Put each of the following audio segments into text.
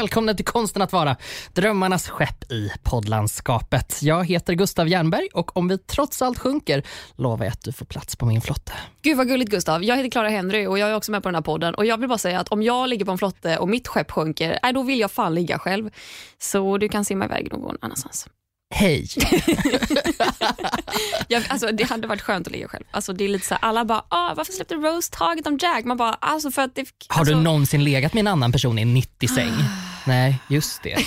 välkomna till Konsten att vara, drömmarnas skepp i poddlandskapet. Jag heter Gustav Jernberg och om vi trots allt sjunker lovar jag att du får plats på min flotte. Gud vad gulligt Gustav. Jag heter Clara Henry och jag är också med på den här podden. Och Jag vill bara säga att om jag ligger på en flotte och mitt skepp sjunker, då vill jag fan ligga själv. Så du kan simma iväg någon annanstans. Hej! Jag, alltså, det hade varit skönt att ligga själv. Alltså, det är lite så här, alla bara, ah, varför släppte Rose taget om Jack? Man bara, alltså för att det... Har alltså, du någonsin legat med en annan person i en 90 säng? Nej, just det.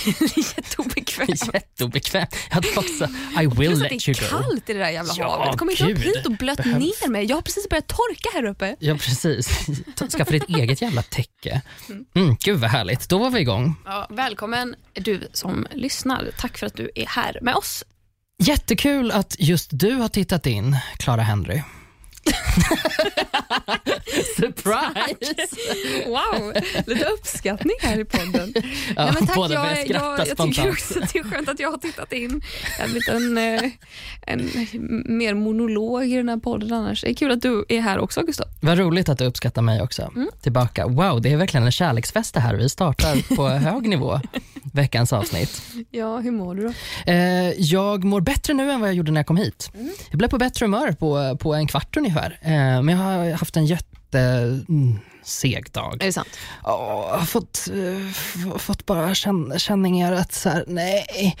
Jätteobekvämt. Jätteobekvämt. Jag hade också, I will Plus att let det you är go. kallt i det där jävla Ja, havet. Kom inte upp hit och blött Behövs. ner mig. Jag har precis börjat torka här uppe. Ja, precis. Skaffa ditt eget jävla täcke. Mm, gud vad härligt. Då var vi igång. Ja, välkommen du som lyssnar. Tack för att du är här med oss. Jättekul att just du har tittat in, Clara Henry. Surprise! Wow, lite uppskattning här i podden. Ja, Nej, men tack, jag, skratta jag, jag tycker också att det är skönt att jag har tittat in. Det har blivit en, eh, en mer monolog i den här podden annars. Det är kul att du är här också Gustav. Vad roligt att du uppskattar mig också. Mm. Tillbaka. Wow, det är verkligen en kärleksfest det här. Vi startar på hög nivå veckans avsnitt. Ja, hur mår du då? Eh, jag mår bättre nu än vad jag gjorde när jag kom hit. Mm. Jag blev på bättre humör på, på en kvart ungefär. Eh, men jag har haft en jätte mm, seg dag. Är det sant? Ja, jag har fått, eh, fått bara känn, känningar att så här, nej,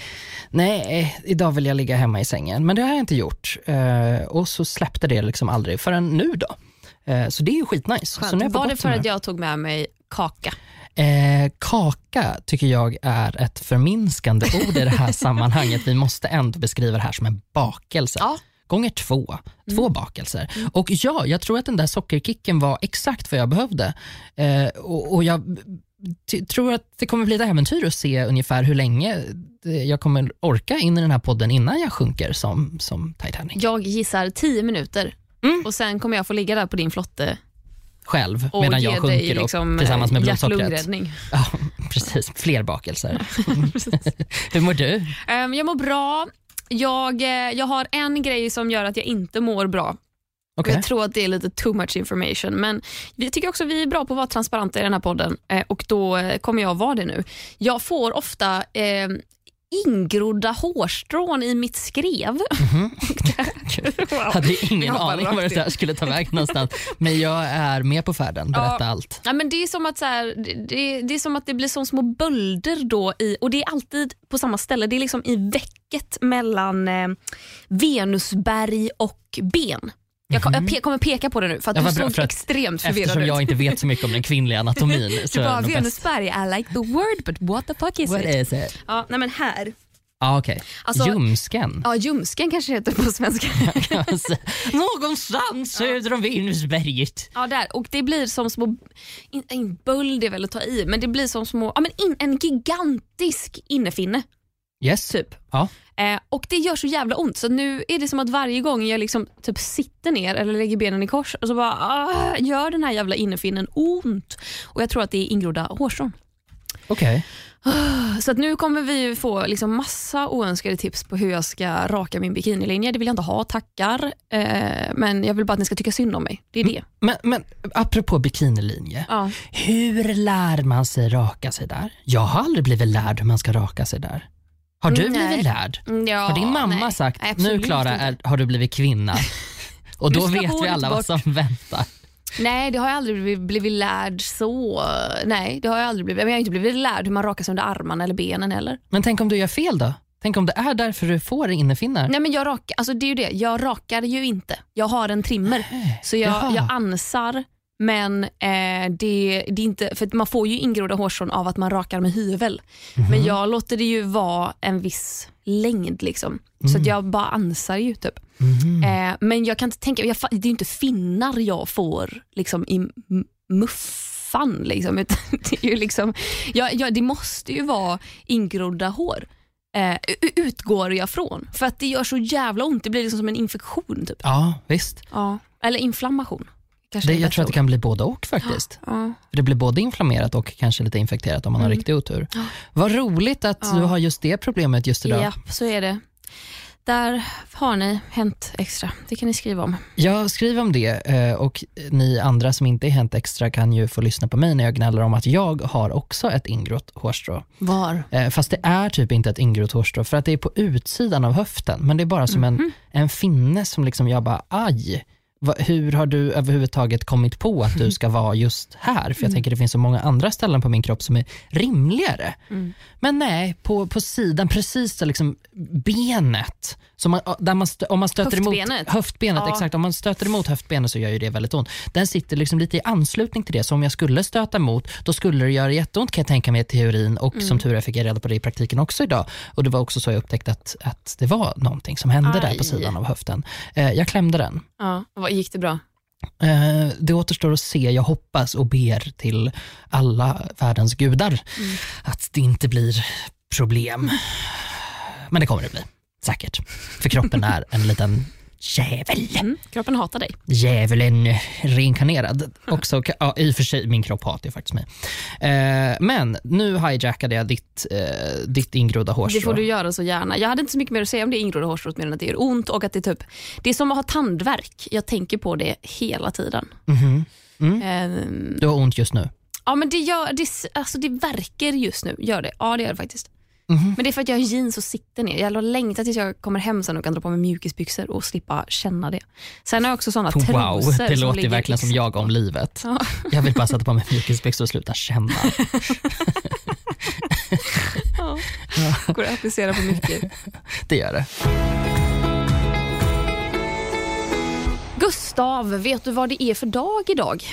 nej, idag vill jag ligga hemma i sängen. Men det har jag inte gjort. Eh, och så släppte det liksom aldrig förrän nu då. Så det är ju skitnice. Skönt. Var det för att jag tog med mig kaka? Eh, kaka tycker jag är ett förminskande ord i det här sammanhanget. Vi måste ändå beskriva det här som en bakelse. Ja. Gånger två, två bakelser. Och ja, jag tror att den där sockerkicken var exakt vad jag behövde. Eh, och, och jag tror att det kommer bli ett äventyr att se ungefär hur länge det- jag kommer orka in i den här podden innan jag sjunker som, som Titanic. Jag gissar tio minuter Mm. och sen kommer jag få ligga där på din flotte Själv, och medan jag sjunker liksom, upp tillsammans med eh, blodsockret. Ja, precis. Fler bakelser. hur mår du? Ehm, jag mår bra. Jag, eh, jag har en grej som gör att jag inte mår bra. Okej. Jag tror att det är lite too much information, men vi tycker också att vi är bra på att vara transparenta i den här podden eh, och då eh, kommer jag vara det nu. Jag får ofta eh, ingrodda hårstrån i mitt skrev. wow. hade ingen Jag aning rakt var det där skulle ta vägen någonstans. Men jag är med på färden. Berätta Ja. allt. Ja, men det, är som att, så här, det, det, är som att det blir som små bölder då i, och det är alltid på samma ställe. Det är liksom i väcket mellan eh, Venusberg och ben. Jag, kom, jag pe- kommer peka på det nu för att. Ja, du bra, såg för att- extremt förvirrad Eftersom ut. jag inte vet så mycket om den kvinnliga anatomin. Du bara, det Venusberg, I like the word but what the fuck is What it? is it? Ja, nej men här. Ah, okej. Alltså- Ljumsken. Ja, ljumsken kanske heter på svenska. Någonstans söder om Venusberget. Ja, där. Och det blir som små, in, in böld är väl att ta i, men det blir som små, ja, men in, en gigantisk innefinne. Yes. Typ. Ja. Eh, och det gör så jävla ont så nu är det som att varje gång jag liksom typ sitter ner eller lägger benen i kors och så bara ah, gör den här jävla innefinnen ont. Och jag tror att det är ingrodda hårstrån. Okej. Så att nu kommer vi få liksom massa oönskade tips på hur jag ska raka min bikinilinje. Det vill jag inte ha, tackar. Eh, men jag vill bara att ni ska tycka synd om mig. Det är det. Men, men apropå bikinilinje. Ja. Hur lär man sig raka sig där? Jag har aldrig blivit lärd hur man ska raka sig där. Har du Nej. blivit lärd? Mm, Ja, Har din mamma nej. sagt, Nej, nu Klara är- har du blivit kvinna? Och då vet vi alla vad bort. som väntar. Nej, det har jag aldrig blivit, blivit lärd så. Nej, det har jag aldrig blivit. Men jag har inte blivit lärd hur man rakar sig under armarna eller benen heller. Men tänk om du gör fel då? Tänk om det är därför du får innefinnar? Nej men jag rakar, alltså det är ju det, jag rakar ju inte. Jag har en trimmer. Så jag, Jaha. jag ansar men eh, det, det är inte, för man får ju ingrodda hårstrån av att man rakar med hyvel. Mhm. Men jag låter det ju vara en viss längd liksom. Så Mm. att jag bara ansar ju typ. Eh, men jag kan inte tänka, jag, det är ju inte finnar jag får liksom i muffan. Liksom, utan det, är ju liksom, jag, jag, det måste ju vara ingrodda hår. Eh, u- utgår jag från. För att det gör så jävla ont. Det blir liksom som en infektion. Typ. Ja, visst. Ja. Eller inflammation. Kanske Det, jag tror att det kan bli både och faktiskt. Ja. Det blir både inflammerat och kanske lite infekterat om man har Mm. riktig otur. Vad roligt att Ja. du har just det problemet just idag. Ja, så är det. Där har ni Hänt Extra. Det kan ni skriva om. Jag skriver om det eh, och ni andra som inte är Hänt Extra kan ju få lyssna på mig när jag gnäller om att jag har också ett ingrott hårstrå. Var? Eh, fast det är typ inte ett ingrott hårstrå för att det är på utsidan av höften. Men det är bara som en, Mhm. en finne som liksom jag bara, aj. Hur har du överhuvudtaget kommit på att du ska vara just här? För jag Mm. tänker det finns så många andra ställen på min kropp som är rimligare. Mm. Men nej, på, på sidan, precis där liksom benet. Så man, där man om man stöter Höftbenet? emot höftbenet, Ja. exakt. Om man stöter emot höftbenet så gör ju det väldigt ont. Den sitter liksom lite i anslutning till det, så om jag skulle stöta emot, då skulle det göra jätteont kan jag tänka mig i teorin och Mm. som tur är fick jag reda på det i praktiken också idag. Och det var också så jag upptäckte att, att det var någonting som hände där Aj. på sidan av höften. Eh, jag klämde den. Ja. Vad Gick det bra? Eh, det återstår att se. Jag hoppas och ber till alla världens gudar Mm. att det inte blir problem. Men det kommer det bli, säkert. För kroppen är en liten djävul. Mm. Kroppen hatar dig. Djävulen reinkarnerad. Också, ja, I och för sig, min kropp hatar ju faktiskt mig. Eh, men nu hijackade jag ditt, eh, ditt ingrodda hårstrå. Det får du göra så gärna. Jag hade inte så mycket mer att säga om det ingrodda hårstrået mer än att det gör ont och att det är typ, det är som att ha tandvärk. Jag tänker på det hela tiden. Mhm. Ehm, Du har ont just nu. ja men det gör, det, alltså det verkar just nu, gör det. Ja det gör det faktiskt. Mhm. Men det är för att jag har jeans och sitter ner. Jag har längtat tills jag kommer hem sen och kan dra på mig mjukisbyxor och slippa känna det. Sen har jag också såna Wow, trosor det som låter verkligen som exakt- jag om livet. Ja. Jag vill bara sätta på mig mjukisbyxor och sluta känna. Ja. Går att applicera på mycket. Det gör det. Gustav, vet du vad det är för dag idag?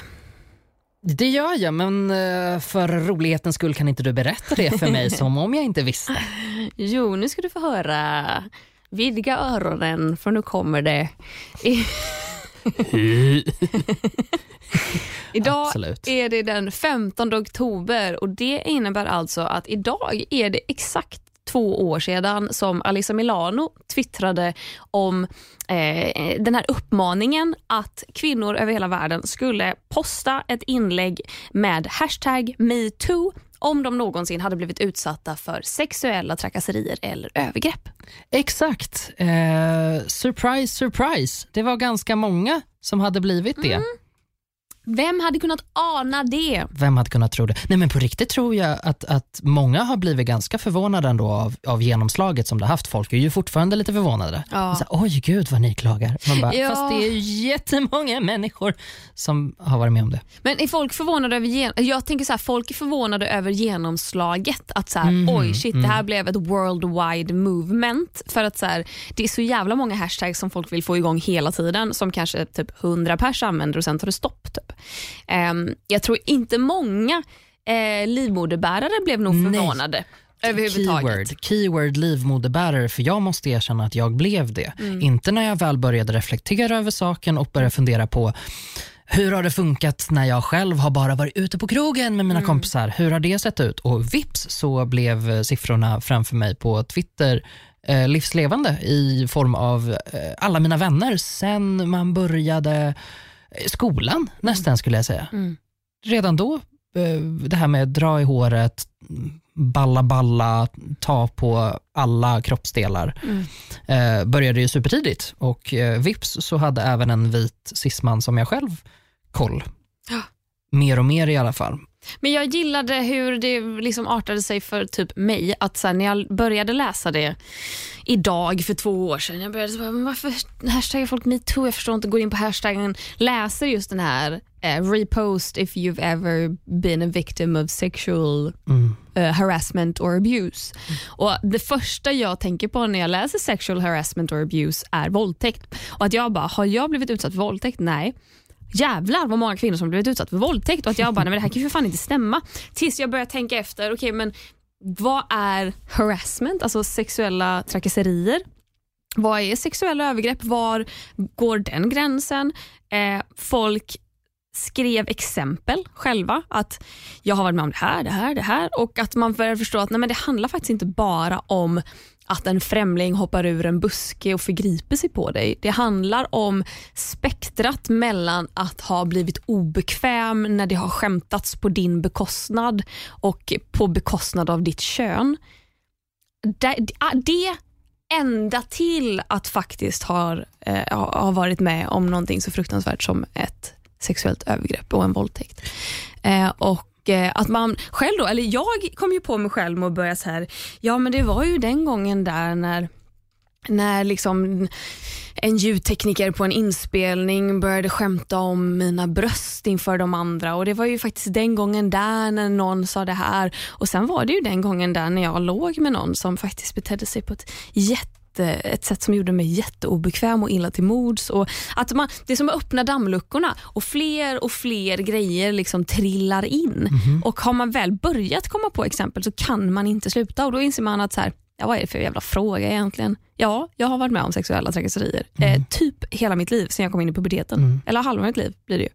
Det gör jag, men eh, för rolighetens skull kan inte du berätta det för mig som om jag inte visste. Jo, nu ska du få höra. Vidga öronen för nu kommer det. I- Idag Absolut. är det den 15 oktober och det innebär alltså att idag är det exakt två år sedan som Alissa Milano twittrade om eh, den här uppmaningen att kvinnor över hela världen skulle posta ett inlägg med hashtag metoo om de någonsin hade blivit utsatta för sexuella trakasserier eller övergrepp. Exakt. Eh, surprise, surprise. Det var ganska många som hade blivit det. Mm. Vem hade kunnat ana det? Vem hade kunnat tro det? Nej men på riktigt tror jag att, att många har blivit ganska förvånade ändå av, av genomslaget som det haft. Folk är ju fortfarande lite förvånade. Ja. Så, Oj gud vad ni klagar. Man bara, Ja. Fast det är ju jättemånga människor som har varit med om det. Men är folk förvånade över gen- Jag tänker så här, folk är förvånade över genomslaget. Att så här, Mhm, oj shit det här blev ett worldwide movement. För att så här, det är så jävla många hashtags som folk vill få igång hela tiden som kanske typ 100 pers använder och sen tar det stopp. Typ. Ehm, jag tror inte många eh, livmoderbärare blev nog Nej. förvånade. Överhuvudtaget. Keyword, keyword livmoderbärare, för jag måste erkänna att jag blev det. Mm. Inte när jag väl började reflektera över saken och började fundera på hur har det funkat när jag själv har bara varit ute på krogen med mina Mm. kompisar? Hur har det sett ut? Och vips så blev eh, siffrorna framför mig på Twitter eh, livslevande i form av eh, alla mina vänner sen man började skolan nästan skulle jag säga. Mm. Redan då, eh, det här med dra i håret, balla balla, ta på alla kroppsdelar Mm. eh, började ju supertidigt och eh, vips så hade även en vit cisman som jag själv koll. Mer och mer i alla fall. Men jag gillade hur det liksom artade sig för typ mig. Att så här, när jag började läsa det idag för två år sedan. Jag började så bara, varför hashtaggar folk metoo? Jag förstår inte. Går in på hashtaggen, läser just den här eh, repost if you've ever been a victim of sexual Mm. eh, harassment or abuse. Och Det första jag tänker på när jag läser sexual harassment or abuse är våldtäkt. Och att jag bara, har jag blivit utsatt för våldtäkt? Nej. Jävlar vad många kvinnor som blivit utsatta för våldtäkt och att jag bara, nej men det här kan ju för fan inte stämma. Tills jag började tänka efter, okej men vad är harassment, alltså sexuella trakasserier? Vad är sexuella övergrepp? Var går den gränsen? Eh, folk skrev exempel själva. Att jag har varit med om det här, det här, det här. Och att man börjar förstå att nej, men det handlar faktiskt inte bara om att en främling hoppar ur en buske och förgriper sig på dig. Det handlar om spektrat mellan att ha blivit obekväm när det har skämtats på din bekostnad och på bekostnad av ditt kön. Det, ah, det ända till att faktiskt har, eh, har varit med om någonting så fruktansvärt som ett sexuellt övergrepp och en våldtäkt. Eh, och Eh, att man själv då, eller jag kom ju på mig själv med att börja så här, ja men det var ju den gången där när när liksom en ljudtekniker på en inspelning började skämta om mina bröst inför de andra. Och det var ju faktiskt den gången där när någon sa det här. Och sen var det ju den gången där när jag låg med någon som faktiskt betedde sig på ett jätte ett sätt som gjorde mig jätteobekväm och illa till mods. Och att man, det är som att öppna dammluckorna och fler och fler grejer liksom trillar in. Mm -hmm. Och Har man väl börjat komma på exempel så kan man inte sluta och då inser man att så här, ja, vad är det för jävla fråga egentligen? Ja, jag har varit med om sexuella trakasserier. Mm. Eh, typ hela mitt liv sen jag kom in i puberteten. Mm. Eller halva mitt liv blir det ju.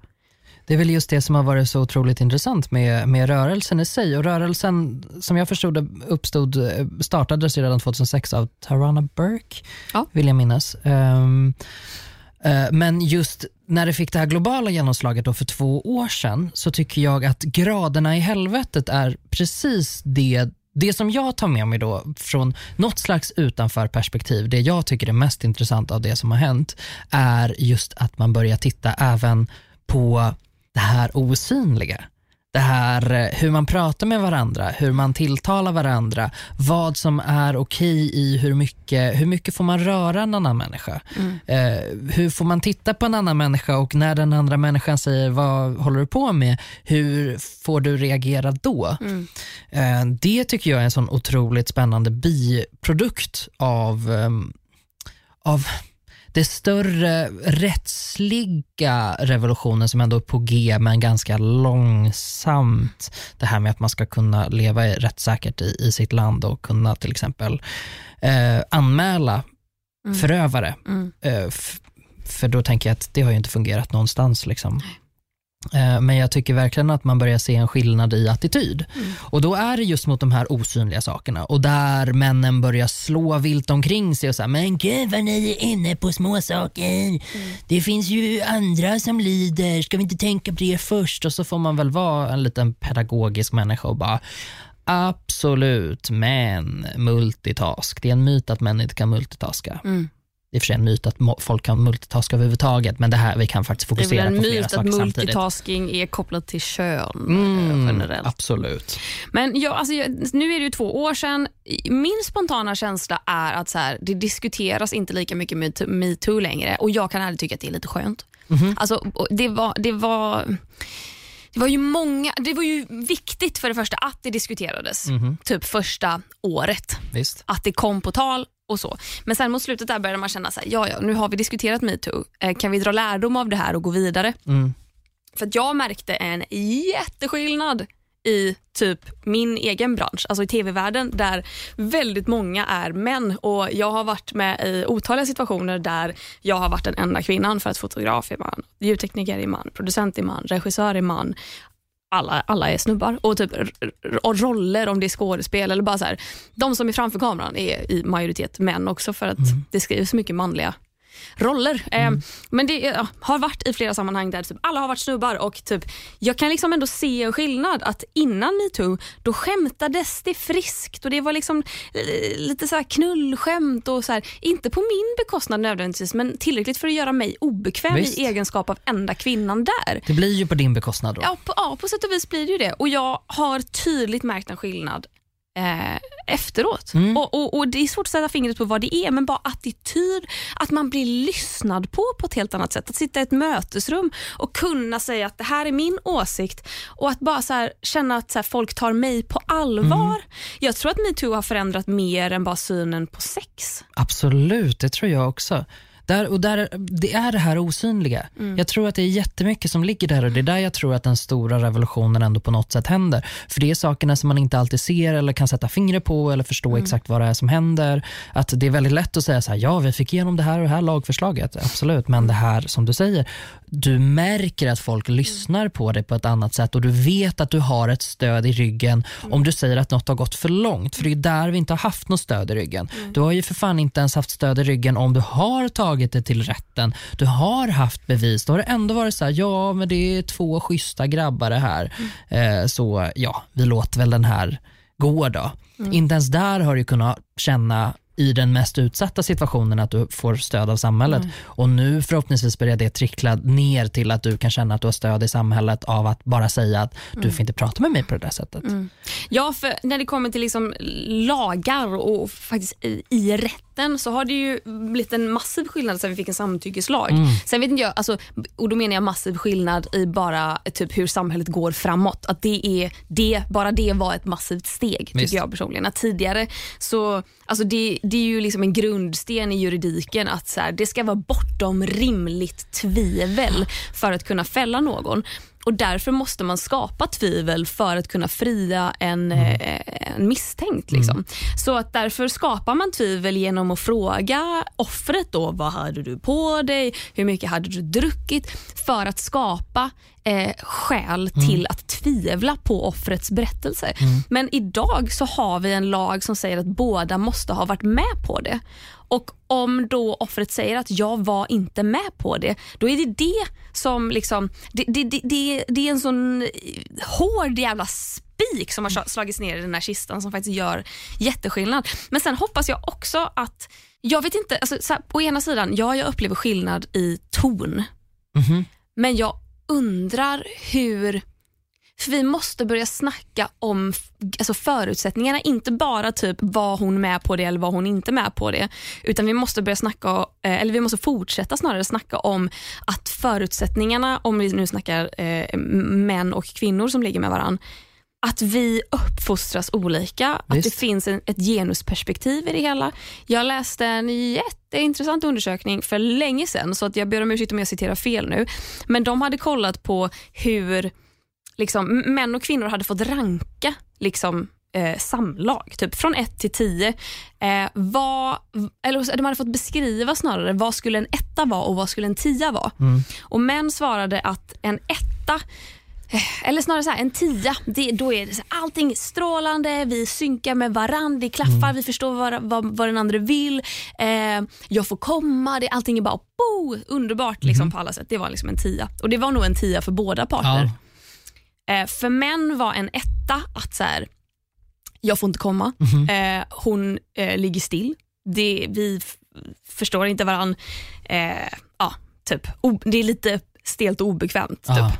Det är väl just det som har varit så otroligt intressant med, med rörelsen i sig. Och rörelsen, som jag förstod det, uppstod, eh, startades redan 2006 av Tarana Burke, ja. vill jag minnas. Um, uh, men just när det fick det här globala genomslaget då för två år sedan så tycker jag att graderna i helvetet är precis det det som jag tar med mig då från något slags utanför perspektiv, det jag tycker är mest intressant av det som har hänt, är just att man börjar titta även på det här osynliga det här eh, hur man pratar med varandra, hur man tilltalar varandra, vad som är okej i hur mycket, hur mycket får man röra en annan människa? Mm. Eh, hur får man titta på en annan människa och när den andra människan säger vad håller du på med, hur får du reagera då? Mm. Eh, det tycker jag är en sån otroligt spännande biprodukt av, eh, av det större rättsliga revolutionen som ändå är på G men ganska långsamt. Det här med att man ska kunna leva rättssäkert i, i sitt land och kunna till exempel eh, anmäla mm. förövare. Mm. Eh, för då tänker jag att det har ju inte fungerat någonstans. Liksom. Eh, men jag tycker verkligen att man börjar se en skillnad i attityd. Mm. Och då är det just mot de här osynliga sakerna och där männen börjar slå vilt omkring sig och säga men gud vad ni är inne på små saker. Mm. Det finns ju andra som lider, ska vi inte tänka på det först? Och så får man väl vara en liten pedagogisk människa och bara Absolut, men multitask. Det är en myt att män inte kan multitaska. Mm i och för sig en myt att folk kan multitaska överhuvudtaget, men det här, vi kan faktiskt fokusera på flera saker samtidigt. Det är en myt att multitasking är kopplat till kön mm, generellt. Absolut. Men jag, alltså, nu är det ju två år sedan. Min spontana känsla är att så här, det diskuteras inte lika mycket med metoo längre och jag kan ärligt tycka att det är lite skönt. Mm -hmm. Alltså, det var... Det var det var ju många, det var ju viktigt för det första att det diskuterades, mm -hmm. typ första året. Visst. Att det kom på tal och så. Men sen mot slutet där började man känna så här, ja, ja, nu har vi diskuterat metoo. Eh, kan vi dra lärdom av det här och gå vidare? Mm. För jag märkte en jätteskillnad i typ min egen bransch, alltså i tv-världen där väldigt många är män och jag har varit med i otaliga situationer där jag har varit den enda kvinnan för att fotograf är man, ljudtekniker är man, producent är man, regissör är man, alla, alla är snubbar. Och typ och roller, om det är skådespel eller bara så här, De som är framför kameran är i majoritet män också för att mm. det skrivs mycket manliga roller. Mm. Eh, men det ja, har varit i flera sammanhang där typ alla har varit snubbar och typ, jag kan liksom ändå se en skillnad att innan metoo då skämtades det friskt och det var liksom eh, lite så här knullskämt och så här, inte på min bekostnad nödvändigtvis men tillräckligt för att göra mig obekväm Visst. i egenskap av enda kvinnan där. Det blir ju på din bekostnad då. Ja, på, ja, på sätt och vis blir det ju det och jag har tydligt märkt en skillnad eh, efteråt. Mm. Och, och, och, Det är svårt att sätta fingret på vad det är, men bara attityd, att man blir lyssnad på på ett helt annat sätt. Att sitta i ett mötesrum och kunna säga att det här är min åsikt och att bara här, känna att så här, folk tar mig på allvar. Mm. Jag tror att metoo har förändrat mer än bara synen på sex. Absolut, det tror jag också. Där, och där, det är det här osynliga. Mm. Jag tror att det är jättemycket som ligger där och det är där jag tror att den stora revolutionen ändå på något sätt händer. För det är sakerna som man inte alltid ser eller kan sätta fingret på eller förstå mm. exakt vad det är som händer. Att det är väldigt lätt att säga så här, ja vi fick igenom det här och det här lagförslaget, absolut. Men det här som du säger, du märker att folk lyssnar på dig på ett annat sätt och du vet att du har ett stöd i ryggen mm. om du säger att något har gått för långt. För det är där vi inte har haft något stöd i ryggen. Mm. Du har ju för fan inte ens haft stöd i ryggen om du har tagit det till rätten. Du har haft bevis. Då har det ändå varit så här, ja men det är två schyssta grabbar det här. Mm. Eh, så ja, vi låter väl den här gå då. Mm. Inte ens där har du kunnat känna i den mest utsatta situationen att du får stöd av samhället. Mm. Och nu förhoppningsvis börjar det trickla ner till att du kan känna att du har stöd i samhället av att bara säga att du får inte prata med mig på det där sättet. Mm. Ja, för när det kommer till liksom lagar och faktiskt i, i rätten så har det ju blivit en massiv skillnad sen vi fick en samtyckeslag. Mm. Sen vet inte jag, alltså, och då menar jag massiv skillnad i bara typ hur samhället går framåt. Att det är, det, bara det var ett massivt steg tycker Visst. jag personligen. Att tidigare så, alltså det, det är ju liksom en grundsten i juridiken att så här, det ska vara bortom rimligt tvivel för att kunna fälla någon. Och Därför måste man skapa tvivel för att kunna fria en, eh, en misstänkt. Liksom. Så att därför skapar man tvivel genom att fråga offret då, vad hade du på dig, hur mycket hade du druckit? För att skapa eh, skäl till att tvivla på offrets berättelse. Men idag så har vi en lag som säger att båda måste ha varit med på det. Och om då offret säger att jag var inte med på det, då är det det som liksom, det, det, det, det, är en sån eh, hård jävla spik som har sla- slagits ner i den här kistan som faktiskt gör jätteskillnad. Men sen hoppas jag också att, jag vet inte, alltså, så här, på ena sidan, ja jag upplever skillnad i ton, Mhm. men jag undrar hur för vi måste börja snacka om alltså förutsättningarna, inte bara typ var hon med på det eller var hon inte med på det. Utan vi måste börja snacka, eh, eller vi måste fortsätta snarare snacka om att förutsättningarna, om vi nu snackar eh, män och kvinnor som ligger med varandra, att vi uppfostras olika, att det Visst. finns en, ett genusperspektiv i det hela. Jag läste en jätteintressant undersökning för länge sedan, så att jag ber om ursäkt om jag citerar fel nu. Men de hade kollat på hur liksom, män och kvinnor hade fått ranka liksom, eh, samlag, typ från 1 till 10. Eh, vad, eller de hade fått beskriva snarare vad skulle en etta vara och vad skulle en tia vara. Mm. Och män svarade att en etta eh, eller snarare så här, en tia, det, då är det så här, allting strålande, vi synkar med varandra, det klaffar, vi förstår vad, vad, vad den andra vill, eh, jag får komma, det, allting är bara bo, underbart liksom, på alla sätt. Det var liksom en tia. Och det var nog en tia för båda parter. Ja. Eh, för män var en etta att så här, jag får inte komma, Mhm. eh, hon eh, ligger still, det, vi förstår inte varandra. Eh, ja, typ. O, det är lite stelt och obekvämt. Typ. Ja.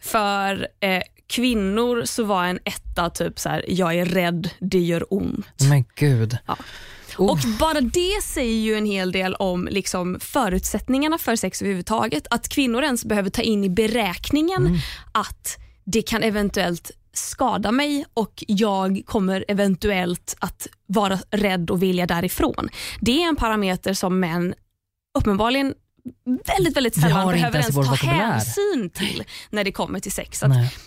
För eh, kvinnor så var en etta typ så här, jag är rädd, det gör ont. Men gud. Ja. Oh. Och bara det säger ju en hel del om liksom förutsättningarna för sex överhuvudtaget. Att kvinnor ens behöver ta in i beräkningen Mm. att det kan eventuellt skada mig och jag kommer eventuellt att vara rädd och vilja därifrån. Det är en parameter som män uppenbarligen väldigt, väldigt sällan behöver ens ta hänsyn till när det kommer till sex.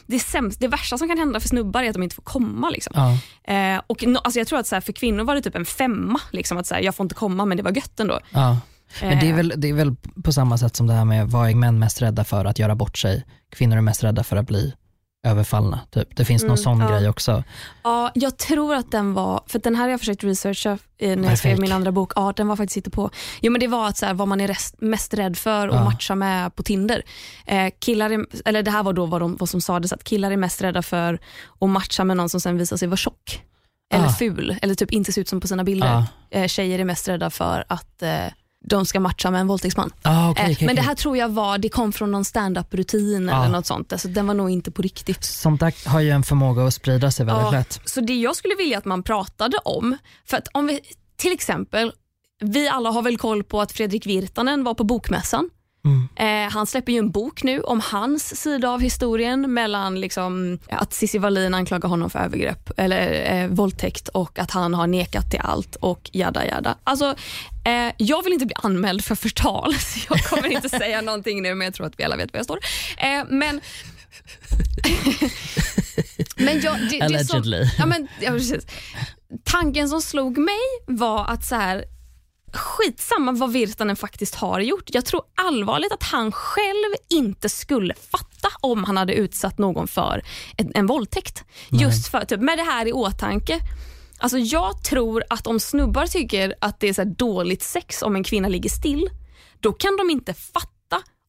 Det, sämst, det värsta som kan hända för snubbar är att de inte får komma. Liksom. Ja. Eh, och no, alltså jag tror att så här, för kvinnor var det typ en femma. Liksom, att så här, jag får inte komma men det var gött ändå. Ja. Men det är, Eh, väl, det är väl på samma sätt som det här med vad är män mest rädda för att göra bort sig? Kvinnor är mest rädda för att bli överfallna. Typ. Det finns någon Mm, sån ja. grej också. Ja, jag tror att den var, för den här har jag försökt researcha eh, när jag skrev min andra bok. Ja, den var faktiskt inte på. Jo, men det var att så här, vad man är rest, mest rädd för att Ja. matcha med på Tinder. Eh, killar är, eller det här var då vad, de, vad som sades, att killar är mest rädda för att matcha med någon som sen visar sig vara tjock. Eller Ah. ful, eller typ inte ser ut som på sina bilder. Ja. Eh, tjejer är mest rädda för att eh, de ska matcha med en våldtäktsman. Ah, okay, Eh, okay, men det här tror jag var, det kom från någon stand-up-rutin Ja. eller något sånt. Alltså, den var nog inte på riktigt. Sånt där har ju en förmåga att sprida sig väldigt Ja. lätt. Så det jag skulle vilja att man pratade om, för att om vi till exempel, vi alla har väl koll på att Fredrik Virtanen var på Bokmässan. Mm. Eh, han släpper ju en bok nu om hans sida av historien mellan liksom, att Cissi Wallin anklagar honom för övergrepp eller eh, våldtäkt och att han har nekat till allt och jada jada. Alltså, eh, jag vill inte bli anmäld för förtal så jag kommer inte säga någonting nu men jag tror att vi alla vet var jag står. Eh, men men jag, det, det som, ja, men, ja, precis. Tanken som slog mig var att så här, skitsamma vad Virtanen faktiskt har gjort. Jag tror allvarligt att han själv inte skulle fatta om han hade utsatt någon för en, en våldtäkt. Just för, typ, med det här i åtanke. Alltså jag tror att om snubbar tycker att det är så dåligt sex om en kvinna ligger still, då kan de inte fatta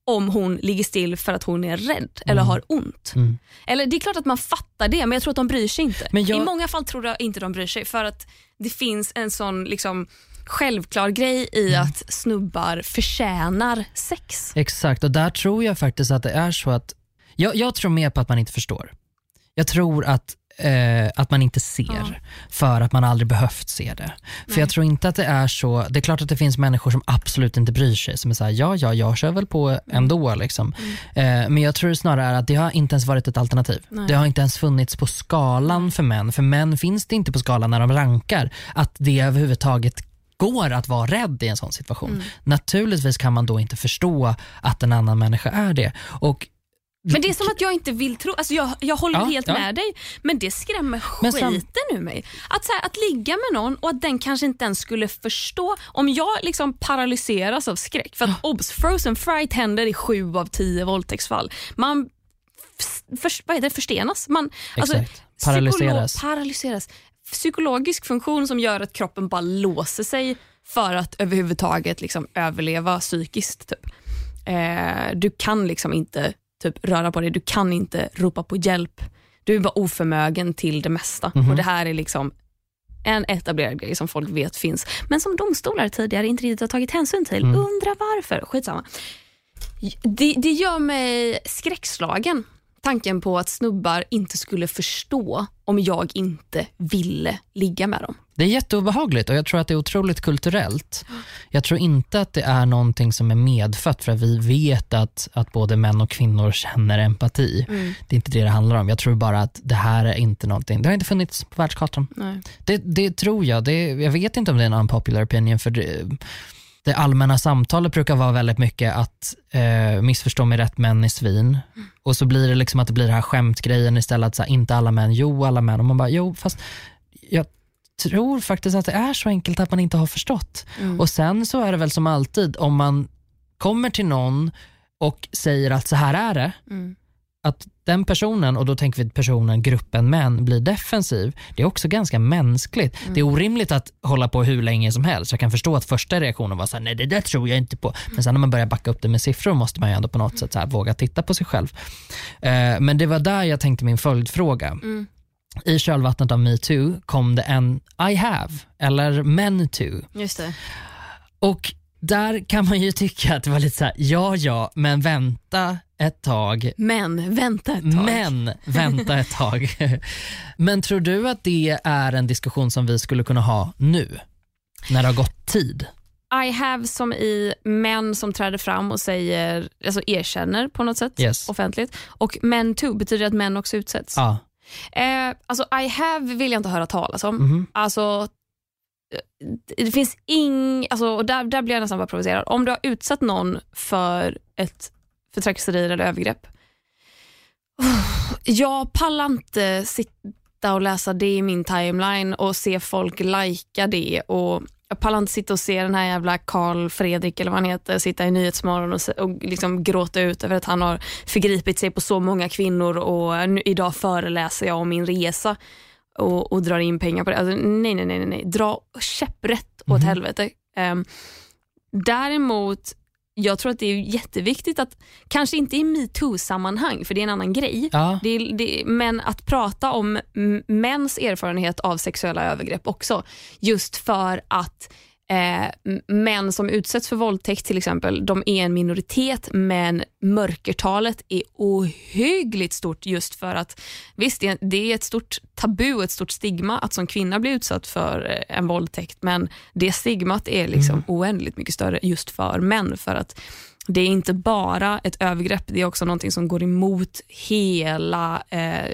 om hon ligger still för att hon är rädd eller har ont. Mm. Eller Det är klart att man fattar det men jag tror att de bryr sig inte. Jag- I många fall tror jag inte de bryr sig för att det finns en sån liksom, självklar grej i Mm. att snubbar förtjänar sex. Exakt, och där tror jag faktiskt att det är så att, jag, jag tror mer på att man inte förstår. Jag tror att, eh, att man inte ser Ja. för att man aldrig behövt se det. För jag tror inte att det är så, det är klart att det finns människor som absolut inte bryr sig, som är såhär, ja ja, jag kör väl på ändå. Liksom. Eh, men jag tror snarare att det har inte ens varit ett alternativ. Nej. Det har inte ens funnits på skalan för män. För män finns det inte på skalan när de rankar, att det överhuvudtaget går att vara rädd i en sån situation. Mm. Naturligtvis kan man då inte förstå att en annan människa är det. Och Men det är som att jag inte vill tro, alltså jag, jag håller Ja, helt ja. med dig men det skrämmer Men sam- skiten ur mig. Att, så här, att ligga med någon och att den kanske inte ens skulle förstå, om jag liksom paralyseras av skräck, för att obs, frozen fright händer i sju av tio våldtäktsfall. Man för, vad heter det, förstenas. Man, alltså, Exakt. Paralyseras. psykolo- paralyseras. Psykologisk funktion som gör att kroppen bara låser sig för att överhuvudtaget liksom överleva psykiskt. Typ. Eh, du kan liksom inte typ, röra på dig, du kan inte ropa på hjälp. Du är bara oförmögen till det mesta. Mhm. Och Det här är liksom en etablerad grej som folk vet finns, men som domstolar tidigare inte riktigt har tagit hänsyn till. Mm. Undrar varför? Skitsamma. Det, det gör mig skräckslagen, tanken på att snubbar inte skulle förstå om jag inte ville ligga med dem. Det är jätteobehagligt och jag tror att det är otroligt kulturellt. Jag tror inte att det är någonting som är medfött för att vi vet att, att både män och kvinnor känner empati. Det är inte det det handlar om. Jag tror bara att det här är inte någonting, det har inte funnits på världskartan. Nej. Det, det tror jag. Det, jag vet inte om det är en unpopular opinion för det, det allmänna samtalet brukar vara väldigt mycket att eh, missförstå mig rätt, män är svin. Och så blir det liksom att det blir den här skämtgrejen istället, att så här, inte alla män, jo alla män. Och man bara, jo fast jag tror faktiskt att det är så enkelt att man inte har förstått. Mm. Och sen så är det väl som alltid, om man kommer till någon och säger att så här är det, Mm. Att den personen, och då tänker vi personen, gruppen män, blir defensiv, det är också ganska mänskligt. Det är orimligt att hålla på hur länge som helst. Jag kan förstå att första reaktionen var så här, nej det där tror jag inte på. Men sen när man börjar backa upp det med siffror måste man ju ändå på något sätt här, våga titta på sig själv. Eh, men det var där jag tänkte min följdfråga. Mm. I kölvattnet av metoo kom det en I have, eller men too. Just det. Och där kan man ju tycka att det var lite så här, ja ja, men vänta ett tag. Men vänta ett tag. Men vänta ett tag. Men tror du att det är en diskussion som vi skulle kunna ha nu? När det har gått tid? I have som i män som träder fram och säger, alltså erkänner på något sätt Yes. offentligt. Och men too betyder att män också utsätts. Ja. Eh, alltså I have vill jag inte höra talas om. Mhm. Alltså, eh, det finns ing, alltså, och där, där blir jag nästan bara provocerad. Om du har utsatt någon för ett för trakasserier eller övergrepp. Oh, jag pallar inte sitta och läsa det i min timeline och se folk lajka det. Och jag pallar inte sitta och se den här jävla Karl Fredrik eller vad han heter sitta i Nyhetsmorgon och, och liksom gråta ut över att han har förgripit sig på så många kvinnor och nu, idag föreläser jag om min resa och, och drar in pengar på det. Alltså, nej, nej, nej, nej. Dra käpprätt åt Mhm. helvete. Um, däremot, jag tror att det är jätteviktigt att, kanske inte i metoo-sammanhang, för det är en annan grej, Ja. det, det, men att prata om mäns erfarenhet av sexuella övergrepp också. Just för att eh, män som utsätts för våldtäkt till exempel, de är en minoritet men mörkertalet är ohyggligt stort just för att visst, det är, ett stort tabu ett stort stigma att som kvinna bli utsatt för eh, en våldtäkt men det stigmat är liksom oändligt mycket större just för män för att det är inte bara ett övergrepp, det är också någonting som går emot hela eh,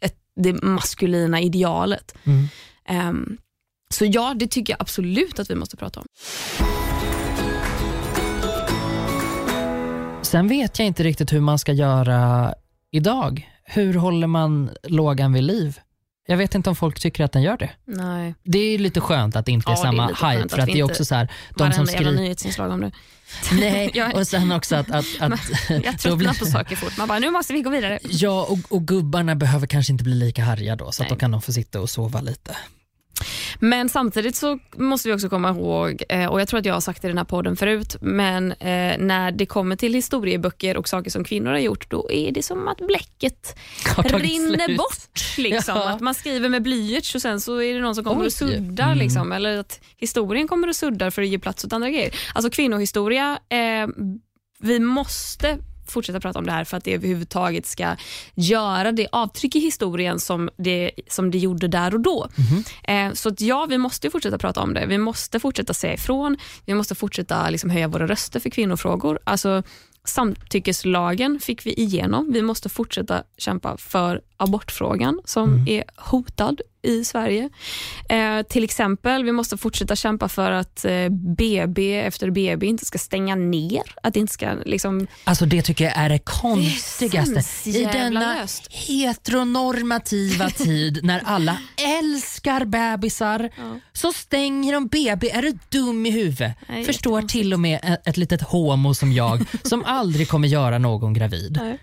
ett, det maskulina idealet. Mm. Ehm, så ja, det tycker jag absolut att vi måste prata om. Sen vet jag inte riktigt hur man ska göra idag. Hur håller man lågan vid liv? Jag vet inte om folk tycker att den gör det. Nej. Det är lite skönt att det inte är Ja, det är samma lite skönt hype för att det är också så här, de som skriver... nyhetsinslag om det. Nej, och sen också att... att, att Jag tröttnar blir- på saker fort. Man bara, nu måste vi gå vidare. Ja, och, och gubbarna behöver kanske inte bli lika harriga då, så att då kan de få sitta och sova lite. Men samtidigt så måste vi också komma ihåg, eh, och jag tror att jag har sagt det i den här podden förut, men eh, när det kommer till historieböcker och saker som kvinnor har gjort, då är det som att bläcket rinner slut. bort. Liksom. Ja. Att man skriver med blyerts och sen så är det någon som kommer Oj. och suddar. Mm. Liksom. Eller att historien kommer och suddar för att ge plats åt andra grejer. Alltså kvinnohistoria, eh, vi måste fortsätta prata om det här för att det överhuvudtaget ska göra det avtryck i historien som det, som det gjorde där och då. Mm. Eh, så att ja, vi måste fortsätta prata om det. Vi måste fortsätta säga ifrån. Vi måste fortsätta liksom höja våra röster för kvinnofrågor. Alltså, samtyckeslagen fick vi igenom. Vi måste fortsätta kämpa för abortfrågan som mm. är hotad i Sverige. Eh, till exempel, vi måste fortsätta kämpa för att eh, BB efter BB inte ska stänga ner. Att det inte ska liksom... Alltså det tycker jag är det konstigaste. Det I denna löst. heteronormativa tid när alla älskar bebisar ja. så stänger de BB. Är du dum i huvudet? Nej, Förstår till och med ett, ett litet homo som jag som aldrig kommer göra någon gravid. Nej.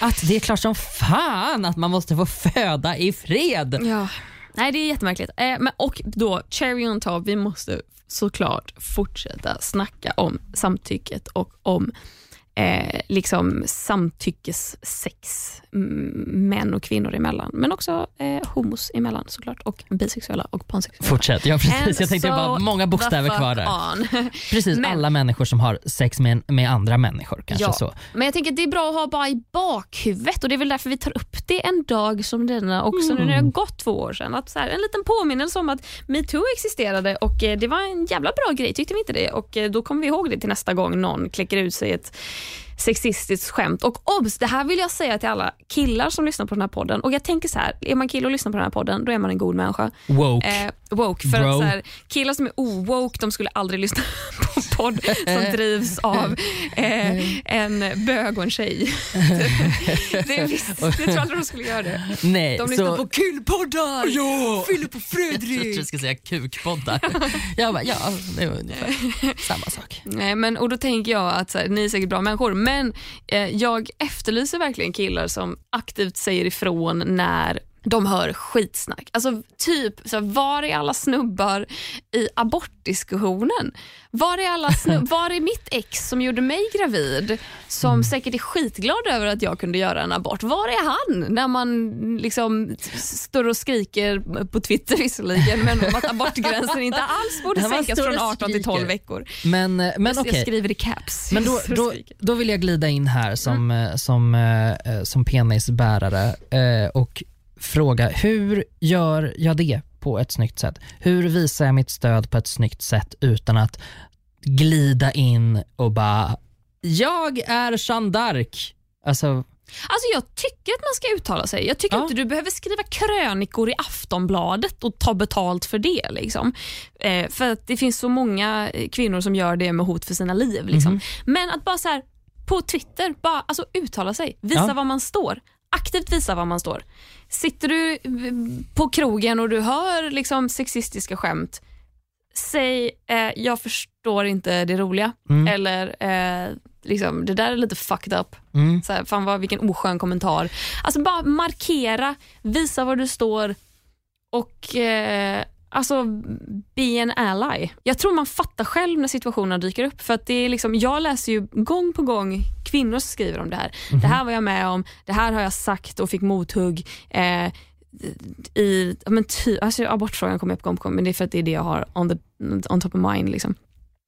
Att det är klart som fan att man måste få föda i fred. Ja. Nej, det är jättemärkligt. Eh, men, och då, cherry on top, vi måste såklart fortsätta snacka om samtycket och om eh, liksom samtyckessex män och kvinnor emellan. Men också eh, homos emellan såklart och bisexuella och pansexuella. Fortsätt, ja precis. And jag tänkte bara många bokstäver kvar där. precis, men, alla människor som har sex med, med andra människor. kanske ja, så. Men jag tänker att det är bra att ha bara i bakhuvudet och det är väl därför vi tar upp det en dag som denna också mm. nu när det har gått två år sedan. Att så här, en liten påminnelse om att metoo existerade och eh, det var en jävla bra grej, tyckte vi inte det? Och eh, då kommer vi ihåg det till nästa gång någon kläcker ut sig ett sexistiskt skämt. Och obs, det här vill jag säga till alla killar som lyssnar på den här podden. Och jag tänker så här, är man kille och lyssnar på den här podden, då är man en god människa. Woke. Eh, woke för Bro. att så här, killar som är owoke, de skulle aldrig lyssna på en podd som drivs av eh, en bög och en tjej. det, är visst, jag tror aldrig de skulle göra det. Nej, de lyssnar så... på killpoddar, ja. Filip och Fredrik. Jag du ska säga kukpoddar. jag bara, ja, det var ungefär samma sak. Nej, men, och då tänker jag att här, ni är säkert bra människor, men eh, jag efterlyser verkligen killar som aktivt säger ifrån när de hör skitsnack. Alltså typ, så var är alla snubbar i abortdiskussionen? Var är, alla var är mitt ex som gjorde mig gravid, som mm. säkert är skitglad över att jag kunde göra en abort? Var är han när man liksom står och skriker på Twitter visserligen, men om att abortgränsen inte alls borde sänkas från 18 till 12 veckor. Men, eh, men, jag, okay. skriver i caps. Men då, då, då vill jag glida in här som, mm. Eh, som, som, som penisbärare och fråga, hur gör jag det på ett snyggt sätt? Hur visar jag mitt stöd på ett snyggt sätt utan att glida in och bara, jag är Jeanne d'Arc. Alltså, Alltså jag tycker att man ska uttala sig. Jag tycker ja. inte du behöver skriva krönikor i Aftonbladet och ta betalt för det. Liksom. Eh, för att det finns så många kvinnor som gör det med hot för sina liv. Liksom. Mm. Men att bara så här, på Twitter, bara alltså, uttala sig, visa ja. var man står aktivt visa var man står. Sitter du på krogen och du hör liksom sexistiska skämt, säg eh, jag förstår inte det roliga. Mm. Eller eh, liksom, det där är lite fucked up. Mm. Så här, fan vad, vilken oskön kommentar. Alltså bara markera, visa var du står och eh, Alltså, be an ally. Jag tror man fattar själv när situationerna dyker upp. För att det är liksom, Jag läser ju gång på gång kvinnor som skriver om det här. Mm. Det här var jag med om, det här har jag sagt och fick mothugg. Eh, i, men ty, alltså abortfrågan kommer upp gång på gång, men det är för att det är det jag har on, the, on top of mind. Liksom.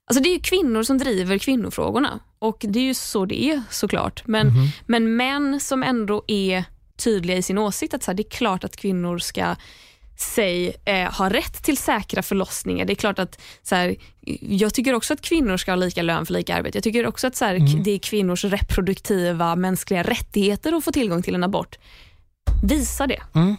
Alltså det är kvinnor som driver kvinnofrågorna och det är ju så det är såklart. Men, mm men män som ändå är tydliga i sin åsikt att så här, det är klart att kvinnor ska sig eh, ha rätt till säkra förlossningar. Det är klart att så här, jag tycker också att kvinnor ska ha lika lön för lika arbete. Jag tycker också att så här, mm. det är kvinnors reproduktiva mänskliga rättigheter att få tillgång till en abort. Visa det. Mm.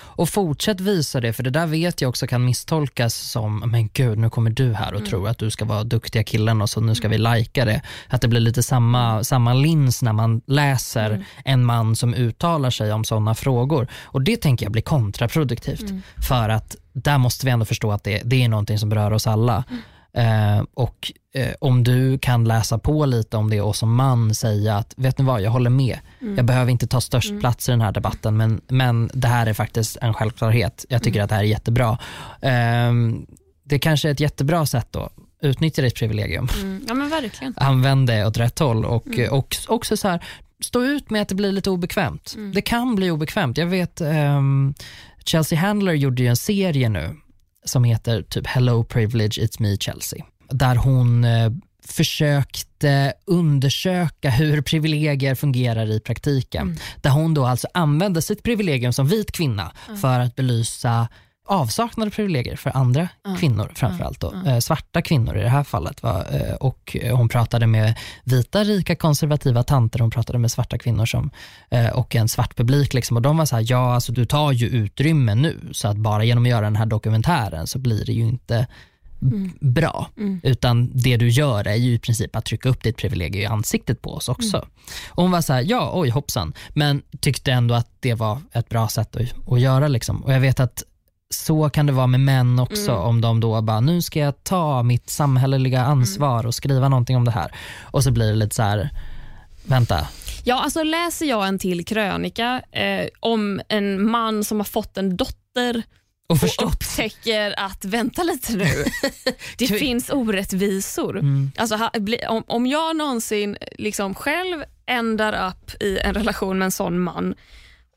Och fortsätt visa det, för det där vet jag också kan misstolkas som, men gud nu kommer du här och mm. tror att du ska vara duktiga killen och så nu ska vi mm. lajka det. Att det blir lite samma, samma lins när man läser mm. en man som uttalar sig om sådana frågor. Och det tänker jag blir kontraproduktivt. Mm. För att där måste vi ändå förstå att det, det är någonting som berör oss alla. Mm. Eh, och eh, om du kan läsa på lite om det och som man säga att, vet ni vad, jag håller med. Mm. Jag behöver inte ta störst plats i den här debatten, men, men det här är faktiskt en självklarhet. Jag tycker Mm. att det här är jättebra. Eh, det kanske är ett jättebra sätt då. Utnyttja ditt privilegium. Mm. Ja men verkligen. Använd det åt rätt håll och, Mm. och också så här, stå ut med att det blir lite obekvämt. Mm. Det kan bli obekvämt. Jag vet ehm, Chelsea Handler gjorde ju en serie nu som heter typ Hello Privilege It's Me Chelsea. Där hon eh, försökte undersöka hur privilegier fungerar i praktiken. Mm. Där hon då alltså använde sitt privilegium som vit kvinna för att belysa avsaknad av privilegier för andra Mm. kvinnor framförallt. Då. Mm. Eh, svarta kvinnor i det här fallet. Va? Eh, och eh, hon pratade med vita, rika, konservativa tanter, hon pratade med svarta kvinnor som, och en svart publik. Liksom. Och de var så här, ja alltså du tar ju utrymme nu, så att bara genom att göra den här dokumentären så blir det ju inte Mm. bra. Mm. Utan det du gör är ju i princip att trycka upp ditt privilegium i ansiktet på oss också. Mm. Och hon var så här, ja oj hoppsan, men tyckte ändå att det var ett bra sätt att, att göra. Liksom. Och jag vet att så kan det vara med män också, Mm. om de då bara, nu ska jag ta mitt samhälleliga ansvar och skriva någonting om det här. Och så blir det lite så här, vänta, Ja, alltså läser jag en till krönika eh, om en man som har fått en dotter och och upptäcker att vänta lite nu, det finns orättvisor. Mm. Alltså, om jag någonsin liksom själv ändar upp i en relation med en sån man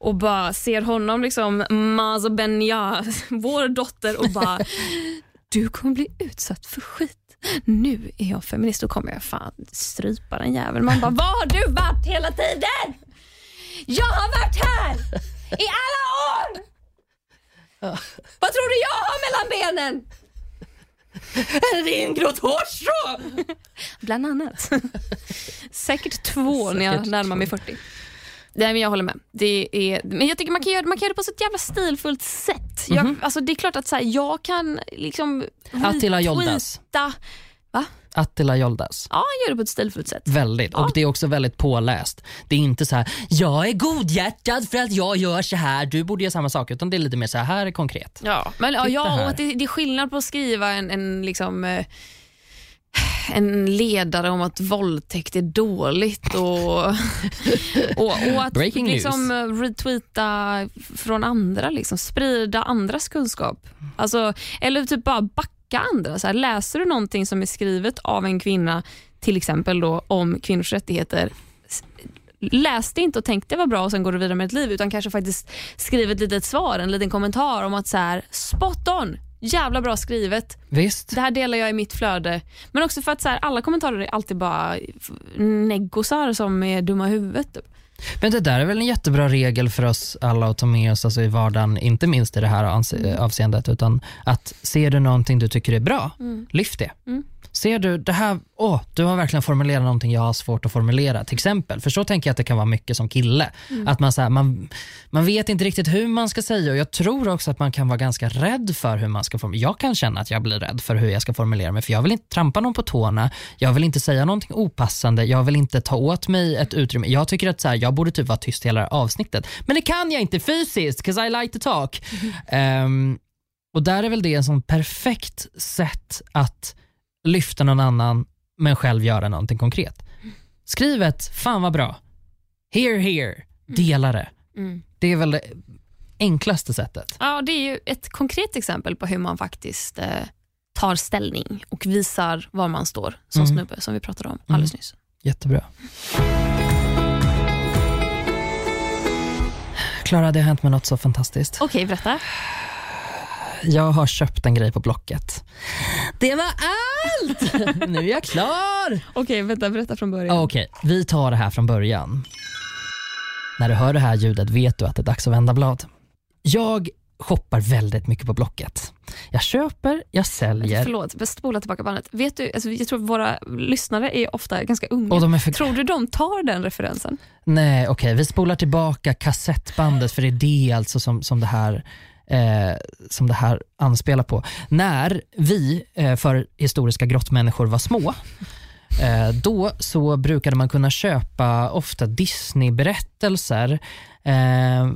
och bara ser honom, liksom, Mazo Benja, vår dotter och bara du kommer bli utsatt för skit. Nu är jag feminist, då kommer jag fan strypa den jäveln. Man bara, var har du varit hela tiden? Jag har varit här i alla år! Vad tror du jag har mellan benen? Det är en grått hårstrå! Bland annat. Säkert två när jag Säkert närmar mig 40. Nej, men jag håller med. Det är, men jag tycker man kan, göra, man kan göra det på ett jävla stilfullt sätt. Jag, Mhm. alltså, det är klart att så här, jag kan liksom Attila Joldas. retweeta- Attila Joldas. Ja, han gör det på ett stilfullt sätt. Väldigt. Ja. Och det är också väldigt påläst. Det är inte så här, jag är godhjärtad för att jag gör så här, du borde göra samma sak. Utan det är lite mer så här, här är konkret. Ja, men, ja, ja och det, det är skillnad på att skriva en, en, liksom, eh, en ledare om att våldtäkt är dåligt och, och, och att liksom, retweeta från andra, liksom, sprida andras kunskap. Alltså, eller typ bara backa andra. Så här, läser du någonting som är skrivet av en kvinna, till exempel då, om kvinnors rättigheter, läs det inte och tänk det var bra och sen går du vidare med ett liv utan kanske faktiskt skriv ett litet svar, en liten kommentar om att så här, spot on, jävla bra skrivet. Visst? Det här delar jag i mitt flöde. Men också för att så här, alla kommentarer är alltid bara neggosar som är dumma i huvudet. Typ. Men det där är väl en jättebra regel för oss alla att ta med oss alltså i vardagen, inte minst i det här anse- avseendet, utan att ser du någonting du tycker är bra, lyft det. Mm. Ser du, det här, åh, du har verkligen formulerat någonting jag har svårt att formulera, till exempel. För så tänker jag att det kan vara mycket som kille. Att man, så här, man, man vet inte riktigt hur man ska säga och jag tror också att man kan vara ganska rädd för hur man ska formulera. Jag kan känna att jag blir rädd för hur jag ska formulera mig, för jag vill inte trampa någon på tårna, jag vill inte säga någonting opassande, jag vill inte ta åt mig ett utrymme. Jag tycker att så här, jag borde typ vara tyst hela avsnittet, men det kan jag inte fysiskt, 'cause I like to talk. Ehm, och där är väl det en sån perfekt sätt att lyfta någon annan men själv göra någonting konkret. Skriv ett “Fan vad bra”, “Here here”, dela det. Mm. Det är väl det enklaste sättet. Ja, det är ju ett konkret exempel på hur man faktiskt eh, tar ställning och visar var man står som Mm. snubbe som vi pratade om alldeles nyss. Jättebra. Klara, det har hänt mig något så fantastiskt. Okej, berätta. Jag har köpt en grej på Blocket. Det var allt! nu är jag klar! Okej, vänta, berätta från början. Okej, vi tar det här från början. När du hör det här ljudet vet du att det är dags att vända blad. Jag shoppar väldigt mycket på Blocket. Jag köper, jag säljer Förlåt, spola tillbaka bandet. Vet du, alltså, jag tror våra lyssnare är ofta ganska unga. och de är för... Tror du de tar den referensen? Nej, okej, vi spolar tillbaka kassettbandet för det är det alltså som, som, det här, eh, som det här anspelar på. När vi eh, för historiska grottmänniskor var små, eh, då så brukade man kunna köpa ofta Disney-berättelser eh,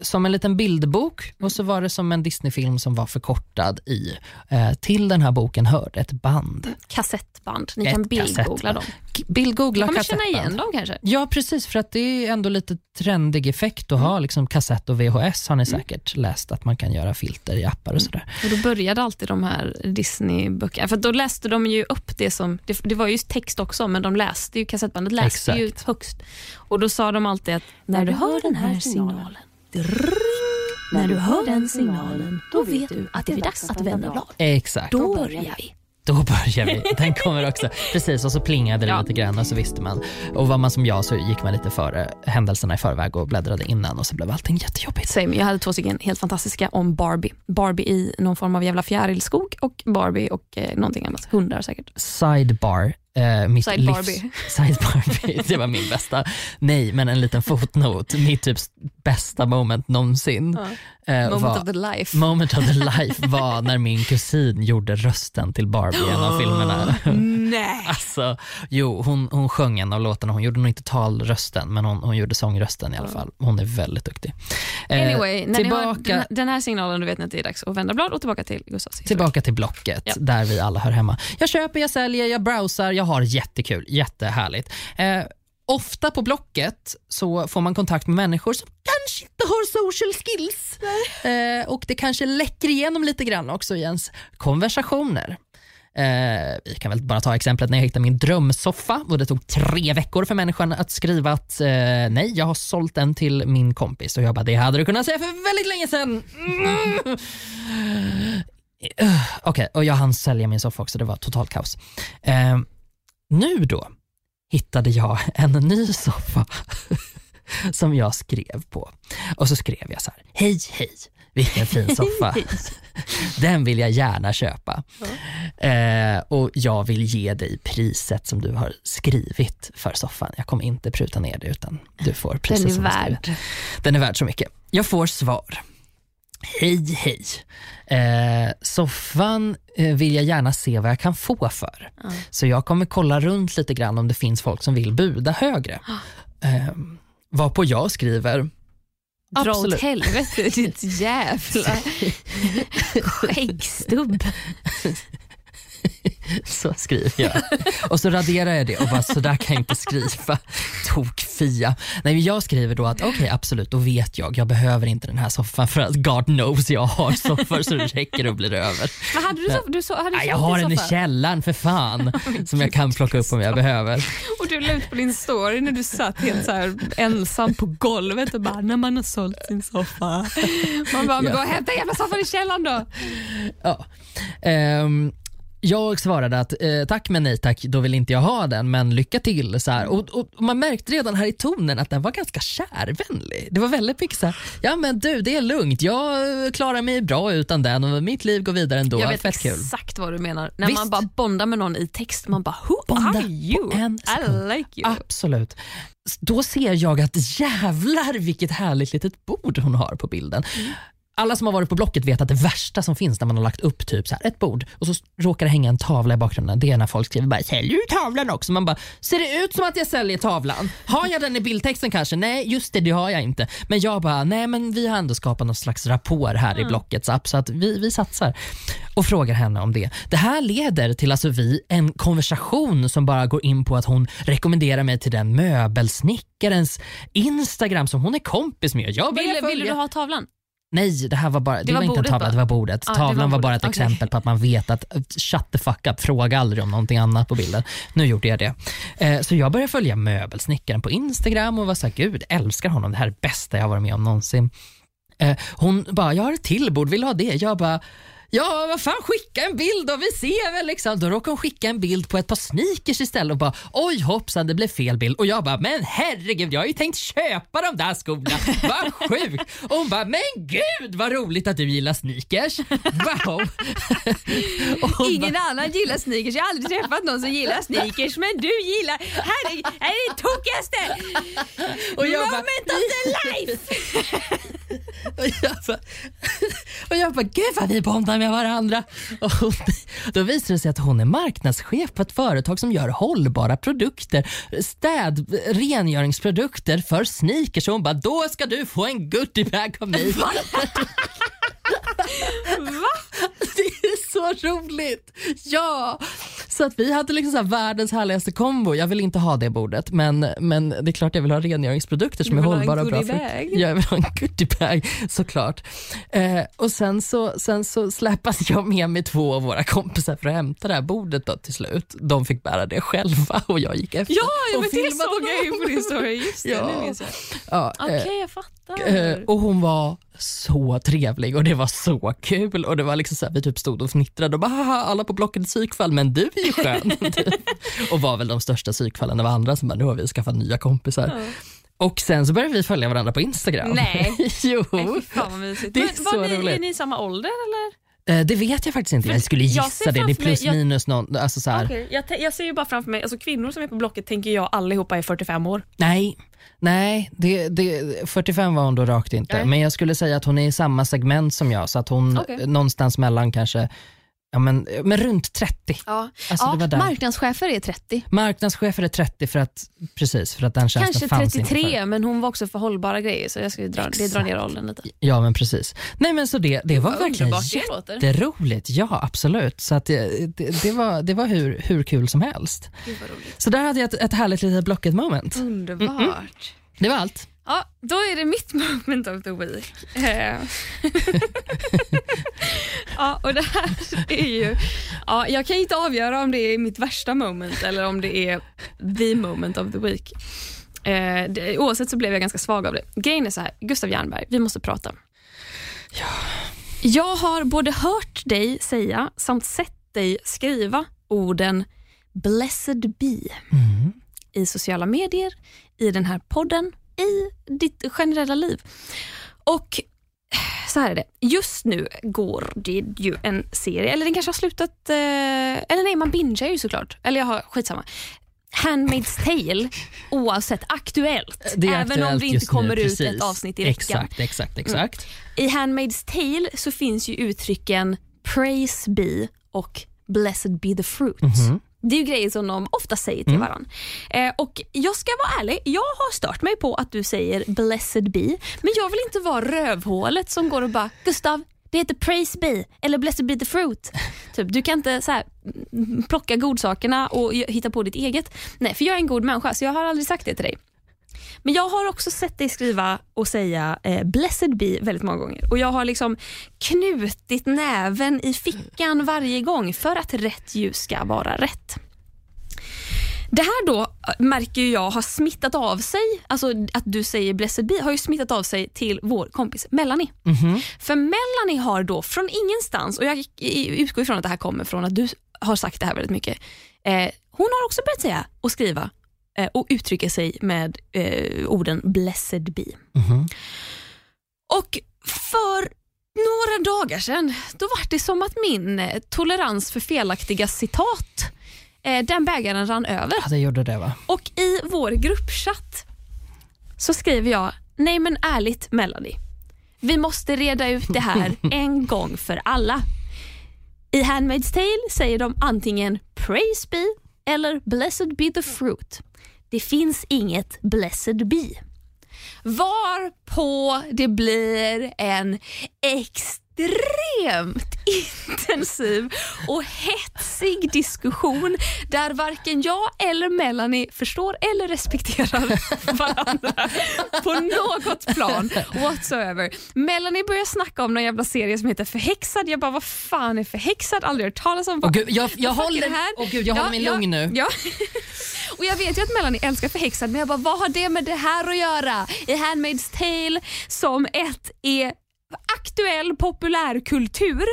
som en liten bildbok och så var det som en Disneyfilm som var förkortad i. Eh, till den här boken hörde ett band. Kassettband. Ni Ett kan bildgoogla kassettband. dem. Bildgoogla Kan man känna kassettband. igen dem kanske? Ja, precis. För att det är ändå lite trendig effekt att ha liksom kassett och VHS har ni säkert läst att man kan göra filter i appar och sådär. Och då började alltid de här Disney-böckerna, för då läste de ju upp det som, det, det var ju text också, men de läste ju, kassettbandet läste ju Exakt. högst. Och då sa de alltid att när du hör den här signalen, när du hör den signalen, då vet du att det är dags att vända blad. Exakt. Då börjar vi. Då börjar vi. Den kommer också. Precis, och så plingade det Ja. lite grann och så visste man. Och var man som jag så gick man lite före händelserna i förväg och bläddrade innan och så blev allting jättejobbigt. Same. Jag hade två stycken helt fantastiska om Barbie. Barbie i någon form av jävla fjärilskog och Barbie och eh, någonting annat. Hundar säkert. Sidebar. Eh, mitt Side livs- Barbie. Side Barbie. Det var min bästa. Nej, men en liten fotnot. Mitt typ bästa moment någonsin. eh, Moment var, of the life. moment of the life var när min kusin gjorde rösten till Barbie i en av filmerna. Nej. Alltså, jo, hon, hon sjöng en av låtarna. Hon gjorde nog inte talrösten, men hon, hon gjorde sångrösten i alla fall. Hon är väldigt duktig. Eh, Anyway, när ni hör tillbaka, den, den här signalen då vet ni att det är dags att vända blad och tillbaka till Gustavs historia. tillbaka till Blocket, Ja. där vi alla hör hemma. Jag köper, jag säljer, jag browsar, jag har jättekul. Jättehärligt. Eh, ofta på Blocket så får man kontakt med människor som kanske inte har social skills. Eh, och det kanske läcker igenom lite grann också i ens konversationer. Eh, vi kan väl bara ta exemplet när jag hittade min drömsoffa och det tog tre veckor för människan att skriva att eh, nej, jag har sålt den till min kompis och jag bara, det hade du kunnat säga för väldigt länge sedan. Mm. Okej, Okej, och jag hann sälja min soffa också, det var totalt kaos. Eh, nu då hittade jag en ny soffa som jag skrev på. Och så skrev jag så här, hej hej, vilken fin soffa. Den vill jag gärna köpa. Eh, och jag vill ge dig priset som du har skrivit för soffan. Jag kommer inte pruta ner det utan du får priset Den är som värd. Den är värd så mycket. Jag får svar. Hej hej. Eh, soffan eh, vill jag gärna se vad jag kan få för. Så jag kommer kolla runt lite grann om det finns folk som vill buda högre. Eh, varpå jag skriver Dra åt Absolut. helvete ditt jävla skäggstubb. Så skriver jag. Och så raderar jag det och bara, så där kan jag inte skriva. Tokfia. Nej, men jag skriver då att okej, absolut, då vet jag. Jag behöver inte den här soffan för att God knows jag har soffor så det räcker och blir över. Men hade du så, du så, hade du Nej, jag har den i källaren för fan. Som jag kan plocka upp om jag behöver. Och du la ut på din story när du satt helt så ensam på golvet och bara när man har sålt sin soffa. Man bara, men gå och hämta jävla soffan i källaren då. Ja. Ehm, jag svarade att eh, tack men nej tack, då vill inte jag ha den men lycka till. Så. Och, och man märkte redan här i tonen att den var ganska kärvänlig. Det var väldigt mycket så här, ja men du det är lugnt, jag klarar mig bra utan den och mitt liv går vidare ändå. Jag vet Fett kul. exakt vad du menar. När Visst. man bara bondar med någon i text, man bara who Bonda are you? I like you. Absolut. Då ser jag att jävlar vilket härligt litet bord hon har på bilden. Alla som har varit på Blocket vet att det värsta som finns när man har lagt upp typ så här ett bord och så råkar det hänga en tavla i bakgrunden. Det är när folk skriver bara “säljer du tavlan också?” Man bara “ser det ut som att jag säljer tavlan? Har jag den i bildtexten kanske? Nej, just det, det har jag inte.” Men jag bara “nej men vi har ändå skapat någon slags rapport här i Blockets app så att vi, vi satsar” och frågar henne om det. Det här leder till alltså vi en konversation som bara går in på att hon rekommenderar mig till den möbelsnickarens Instagram som hon är kompis med. Jag ville följa- du ha tavlan? Nej, det här var bara, det, var var, inte en bordet tavla, bara? det var bordet. Det Tavlan var var, bara ett okej. exempel på att man vet att shut the fuck up, fråga aldrig om någonting annat på bilden. Nu gjorde jag det. Eh, så jag började följa möbelsnickaren på Instagram och var såhär, gud älskar honom, det här är det bästa jag varit med om någonsin. Eh, hon bara, jag har ett till bord, vill du ha det? Jag bara, Ja, vad fan, skicka en bild då, vi ser väl liksom. Då råkade hon skicka en bild på ett par sneakers istället och bara oj hoppsan det blev fel bild. Och jag bara, men herregud jag har ju tänkt köpa de där skorna, vad sjukt. Och hon bara, men gud vad roligt att du gillar sneakers. Wow. Och Ingen annan gillar sneakers. Jag har aldrig träffat någon som gillar sneakers men du gillar, herregud, är det tokigaste Och jag bara- moment of the life! Och jag bara, och jag bara gud vad vi bondar med varandra. Och hon, då visar det sig att hon är marknadschef på ett företag som gör hållbara produkter, städ, rengöringsprodukter för sneakers. Och hon bara, då ska du få en goodiebag av mig. Det är så roligt! Ja! Så att vi hade liksom så här världens härligaste kombo. Jag vill inte ha det bordet, men, men det är klart jag vill ha rengöringsprodukter som är hållbara och bra. goodiebag? Jag vill ha en goodiebag, såklart. Eh, och sen så, sen så släpade jag med mig två av våra kompisar för att hämta det här bordet då till slut. De fick bära det själva och jag gick efter Ja, ja och men det såg jag ju på din story. Just det, Ja. nu minns jag. Ja, Okej, eh, jag fattar. Eh, och hon var så trevlig och det var så kul och det var liksom så här, vi typ stod och fnittrade och bara "Haha, alla på blocket är psykfall men du är ju skön. och var väl de största psykfallen. Var andra som bara nu har vi skaffat nya kompisar. Ja. Och sen så började vi följa varandra på Instagram. Nej. jo. Nej, fan vad mysigt. Det är Men så var ni, roligt. är ni i samma ålder eller? Eh, Det vet jag faktiskt inte. Jag skulle jag gissa ser det. Det är framför mig- plus jag- minus någon. Alltså så här, Okej, jag, te- jag ser ju bara framför mig, alltså kvinnor som är på Blocket tänker jag allihopa är 45 år. Nej, nej det, det, 45 var hon då rakt inte. Nej. Men jag skulle säga att hon är i samma segment som jag. Så att hon Okej. någonstans mellan kanske, ja men, men runt 30. Ja, Alltså, det var där. marknadschefer är 30. Marknadschefer är 30 för att, precis, för att den tjänsten Kanske fanns inte 33 förr. men hon var också för hållbara grejer så jag ska dra, det drar ner åldern lite. Ja men precis. Nej men så det, det var verkligen det låter. jätteroligt. Ja absolut. Så att det, det, det, var, det var hur, hur kul som helst. Så där hade jag ett, ett härligt litet Blocket moment. Underbart. Det var allt. Ja, då är det mitt moment of the week. Eh. ja, och det här är ju... Ja, jag kan inte avgöra om det är mitt värsta moment eller om det är the moment of the week. Eh, det, oavsett så blev jag ganska svag av det. Grejen är så här, Gustav Jernberg, vi måste prata. Jag har både hört dig säga samt sett dig skriva orden blessed be Mm. i sociala medier, i den här podden, i ditt generella liv. Och så här är det. Just nu går det ju en serie, eller den kanske har slutat, eh, eller nej man bingear ju såklart. Eller jag har, skitsamma. Handmaid's Tale, oavsett aktuellt. Det även om aktuellt det inte just nu, kommer ut precis. ett avsnitt i veckan. Exakt, exakt, exakt. I Handmaid's Tale så finns ju uttrycken praise be och blessed be the fruit. Mhm. Det är ju grejer som de ofta säger till varandra. Eh, och jag ska vara ärlig, jag har stört mig på att du säger blessed be, men jag vill inte vara rövhålet som går och bara Gustav, det heter praise be eller blessed be the fruit. Typ, du kan inte så här, mm, plocka godsakerna och hitta på ditt eget. Nej, för jag är en god människa så jag har aldrig sagt det till dig. Men jag har också sett dig skriva och säga eh, blessed be väldigt många gånger. Och Jag har liksom knutit näven i fickan varje gång för att rätt ljus ska vara rätt. Det här då eh, märker jag har smittat av sig, alltså att du säger blessed be har ju smittat av sig till vår kompis Melanie. Mhm. För Melanie har då från ingenstans, och jag utgår ifrån att det här kommer från att du har sagt det här väldigt mycket. Eh, hon har också börjat säga och skriva och uttrycka sig med eh, orden blessed be. Mhm. Och för några dagar sedan, då var det som att min eh, tolerans för felaktiga citat, eh, den bägaren rann över. Ja, det gjorde det va? Och i vår gruppchatt så skriver jag, nej men ärligt Melanie, vi måste reda ut det här en gång för alla. I Handmaid's Tale säger de antingen praise be eller blessed be the fruit. Det finns inget blessed be. Varpå det blir en extremt intensiv och hetsig diskussion där varken jag eller Melanie förstår eller respekterar varandra på något plan whatsoever. Melanie börjar snacka om någon jävla serie som heter Förhäxad. Jag bara, vad fan är Förhäxad? Aldrig hört talas om. Åh, gud, jag, jag, håller, här? åh, gud, jag håller mig ja, lugn nu. Ja. Och Jag vet ju att Melanie älskar Förhäxad men jag bara, vad har det med det här att göra? I Handmaid's Tale som ett är aktuell populärkultur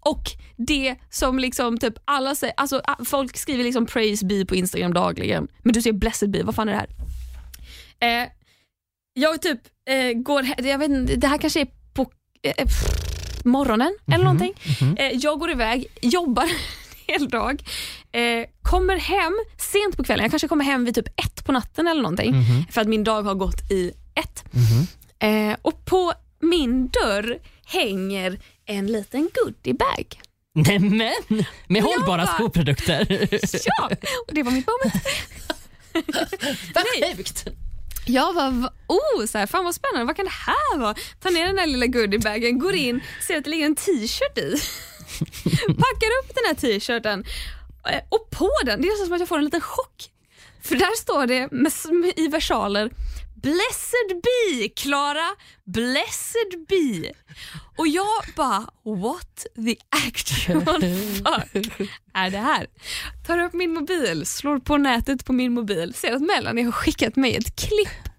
och det som liksom typ alla säger, alltså folk skriver liksom praise be på Instagram dagligen men du säger blessed be, vad fan är det här? Eh, jag typ eh, går, jag vet inte, det här kanske är på eh, pff, morgonen eller någonting. Eh, jag går iväg, jobbar hel dag, eh, kommer hem sent på kvällen, jag kanske kommer hem vid typ ett på natten eller någonting för att min dag har gått i ett. Mhm. Eh, och på min dörr hänger en liten goodiebag. Nämen, med hållbara bara- skoprodukter. Ja, och det var mitt moment. Vad sjukt. Jag bara, va- oh, så här, fan vad spännande, vad kan det här vara? Tar ner den där lilla goodiebagen, går in, ser att det ligger en t-shirt i. Packar upp den här t-shirten eh, och på den, det är nästan som att jag får en liten chock. För där står det med, med, i versaler Blessed be, Klara. Blessed be. Och jag bara, what the actual fuck är det här? Tar upp min mobil, slår på nätet på min mobil, ser att Melanie har skickat mig ett klipp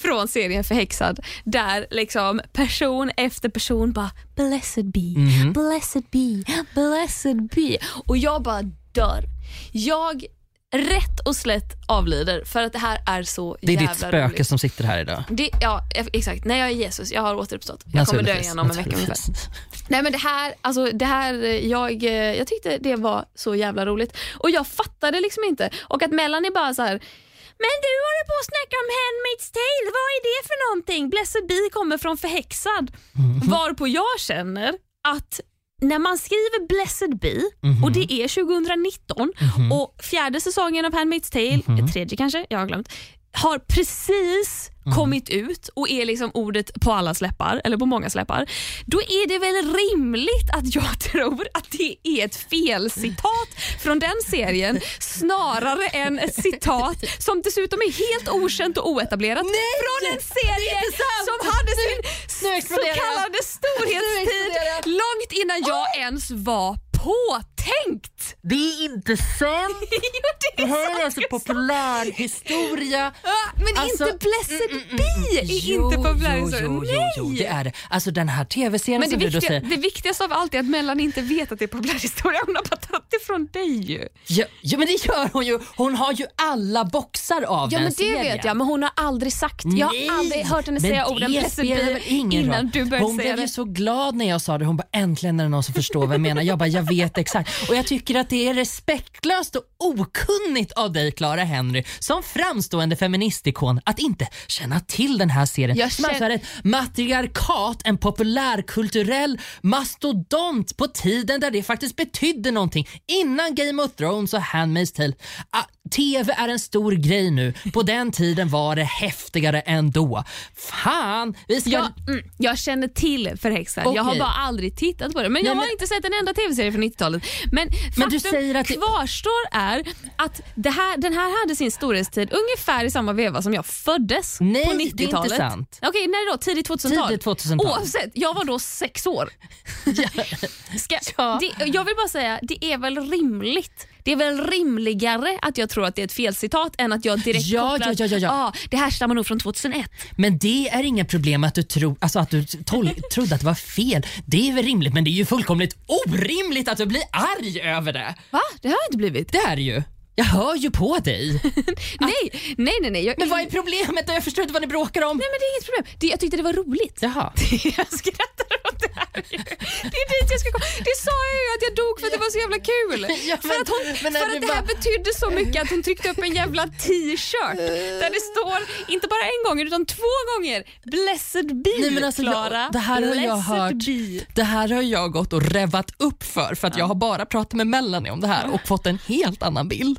från serien Förhäxad där liksom person efter person bara blessed be, blessed be, blessed be och jag bara dör. Jag rätt och slätt avlider för att det här är så Det är jävla ditt spöke roligt. som sitter här idag. Det, ja, exakt. När jag är Jesus, jag har återuppstått. Jag kommer dö igen om en vecka ungefär. Nej men det här, alltså det här jag, eh, jag tyckte det var så jävla roligt. Och jag fattade liksom inte. Och att Melanie bara så här. Men du håller på att snacka om Handmaid's Tale, vad är det för någonting? Blessed Be kommer från förhäxad. Varpå jag känner att när man skriver Blessed Be och det är 2019 och fjärde säsongen av Handmaid's Tale, tredje kanske, jag har glömt, har precis kommit ut och är liksom ordet på alla släppar, eller på många släppar, då är det väl rimligt att jag tror att det är ett felcitat från den serien snarare än ett citat som dessutom är helt okänt och oetablerat från en serie som hade sin Nu så kallade storhetstid långt innan jag ens var påtänkt. Det är inte sant. jo, det är Det här är alltså populärhistoria. Ja, men Alltså, inte Blessed mm, mm, Be är Jo, inte populärhistoria. jo, jo, jo, Nej! det är det. Alltså den här tv-serien som du då viktiga, säger. det viktigaste av allt är att Mellan inte vet att det är populärhistoria. Hon har bara tagit det från dig ju. Ja, ja men det gör hon ju. Hon har ju alla boxar av Ja den men det serien. vet jag, men hon har aldrig sagt. Jag har Nej, aldrig hört henne men säga orden Blessed spelar Be väl ingen innan roll. du började Hon säga blev det. ju så glad när jag sa det. Hon bara äntligen är det någon som förstår vad jag menar. Jag bara jag vet exakt. Och jag tycker att det är respektlöst och okunnigt av dig Clara Henry som framstående feministikon att inte känna till den här serien. Jag som alltså känner- är ett matriarkat, en populärkulturell mastodont på tiden där det faktiskt betydde någonting innan Game of Thrones och Handmaid's Tale. TV är en stor grej nu. På den tiden var det häftigare än då. Fan, vi ska... Jag, mm, jag känner till Förhäxad, jag har bara aldrig tittat på det. Men Nej, jag har men- inte sett en enda tv-serie från 90-talet. Men, Men du säger att det- kvarstår är att här, den här hade sin storhetstid ungefär i samma veva som jag föddes Nej, på det är inte 90-talet. sant. Okej, när då? Tidigt 2000-tal? Tidigt 2000-tal. Oavsett, jag var då sex år. Ska, Ja. det, jag vill bara säga, det är väl rimligt. Det är väl rimligare att jag tror att det är ett felcitat än att jag direkt Ja, kopplar ja, ja, ja, ja. "Ah, det här stammar nog från 2001. Men det är inga problem att du, tro, alltså att du tol, trodde att det var fel. Det är väl rimligt men det är ju fullkomligt orimligt att du blir arg över det. Va? Det har jag inte blivit. Det är ju. Jag hör ju på dig. Nej, nej, nej. nej. Jag, Men vad är problemet då? Jag förstår inte vad ni bråkar om. Nej men det är inget problem. Det, jag tyckte det var roligt. Jaha. jag skrattar åt det här. Det är dit jag ska komma. Det sa jag ju att jag dog för att det var så jävla kul. Ja, för men- att, hon, för att det här bara- betydde så mycket att hon tryckte upp en jävla t-shirt där det står, inte bara en gång utan två gånger, Blessed be Nej, men alltså, jag- Klara. det här har jag hört. be. Det här har jag gått och revat upp för för att jag har bara pratat med Melanie om det här och fått en helt annan bild.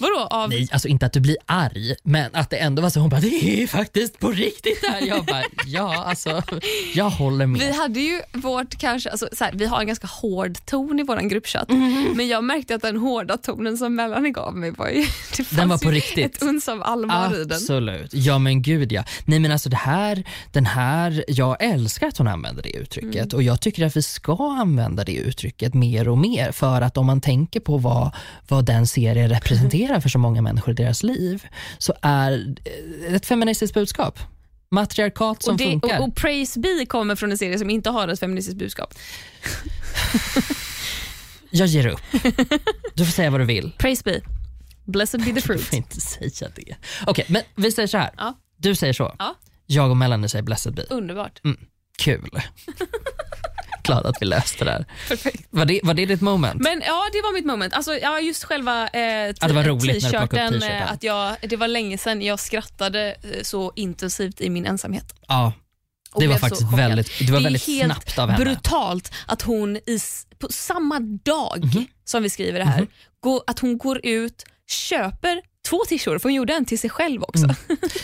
Vadå? Av, Nej, alltså inte att du blir arg, men att det ändå var så. Hon bara, det är faktiskt på riktigt det här. Jag bara, ja alltså, jag håller med. Vi hade ju vårt kanske, alltså, så här, vi har en ganska hård ton i vår gruppchatt Mhm. men jag märkte att den hårda tonen som Melanie gav mig var ju, det fanns var på riktigt. ett uns av allvar i den. Absolut. Ja men gud ja. Nej men alltså det här, den här, jag älskar att hon använder det uttrycket Mm. och jag tycker att vi ska använda det uttrycket mer och mer för att om man tänker på vad, vad den serien representerar för så många människor i deras liv så är det ett feministiskt budskap. Matriarkat som och, det, funkar. och, och Praise Be kommer från en serie som inte har ett feministiskt budskap. Jag ger upp. Du får säga vad du vill. Praise Be. Blessed be the Du fruit. får inte säga det. Okej, men vi säger så här. Ja. Du säger så. Ja. Jag och Melanie säger blessed be. Underbart. Kul. Glad att vi löste det här. Perfekt. Var det, var det ditt moment? Men ja, det var mitt moment. Alltså, ja, just själva eh, t- Ja, det var roligt när du plockade upp t-shirten. eh, Att jag, det var länge sedan jag skrattade eh, så intensivt i min ensamhet. Ja. Det var faktiskt väldigt, det var väldigt helt snabbt av henne. brutalt att hon i, på samma dag Mhm. som vi skriver det här, går, att hon går ut, köper två t-shirts, för hon gjorde en till sig själv också. Mm.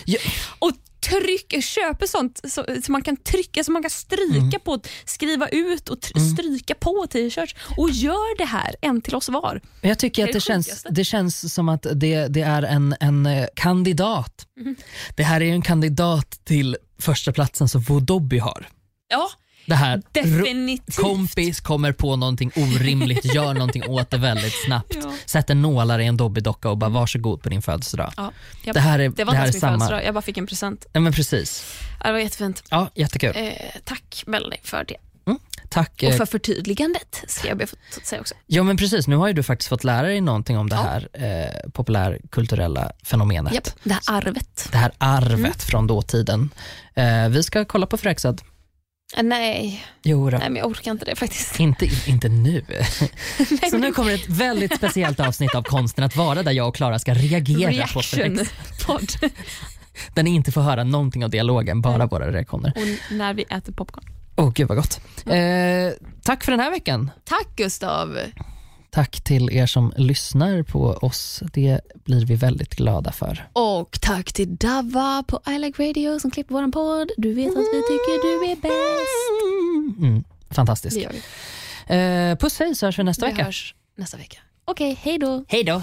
Ja. och trycker, köper sånt så, så man kan trycka, så man kan stryka Mm. på, skriva ut och tr- stryka på t-shirts och gör det här, en till oss var. Jag tycker Det att det känns, det känns som att det, det är en, en eh, kandidat. Mhm. Det här är ju en kandidat till första platsen som Vodobby har. Ja, Det här definitivt. kompis kommer på någonting orimligt, gör någonting åt det väldigt snabbt, Ja. sätter nålar i en Dobby-docka och bara varsågod på din födelsedag. Ja, jag, Det här är, det var det här är inte ens min samma. födelsedag, jag bara fick en present. Ja, men precis. Ja, Det var jättefint. Ja, jättekul. Eh, tack Melanie för det. Tack. Och eh, för förtydligandet ska jag be att säga också. Ja men precis, nu har ju du faktiskt fått lära dig någonting om det Ja. här eh, populärkulturella fenomenet. Japp, det här arvet. Det här arvet Mm. från dåtiden. Eh, vi ska kolla på Fräksad. Eh, Nej, Jo då. nej men jag orkar inte det faktiskt. Inte, inte nu. Nej, Så nu kommer ett väldigt speciellt avsnitt av Konsten att vara där jag och Klara ska reagera på Reaction Fräksad. podd. Där ni inte får höra någonting av dialogen, bara våra reaktioner. Och när vi äter popcorn. Åh gud vad gott. Eh, tack för den här veckan. Tack Gustav. Tack till er som lyssnar på oss. Det blir vi väldigt glada för. Och tack till Dava på I Like Radio som klipper våran podd. Du vet att vi tycker du är bäst. Mm, fantastiskt. Det gör vi. Eh, puss hej så hörs vi nästa Vi vecka. hörs nästa vecka. Okej, hej då. Hej då.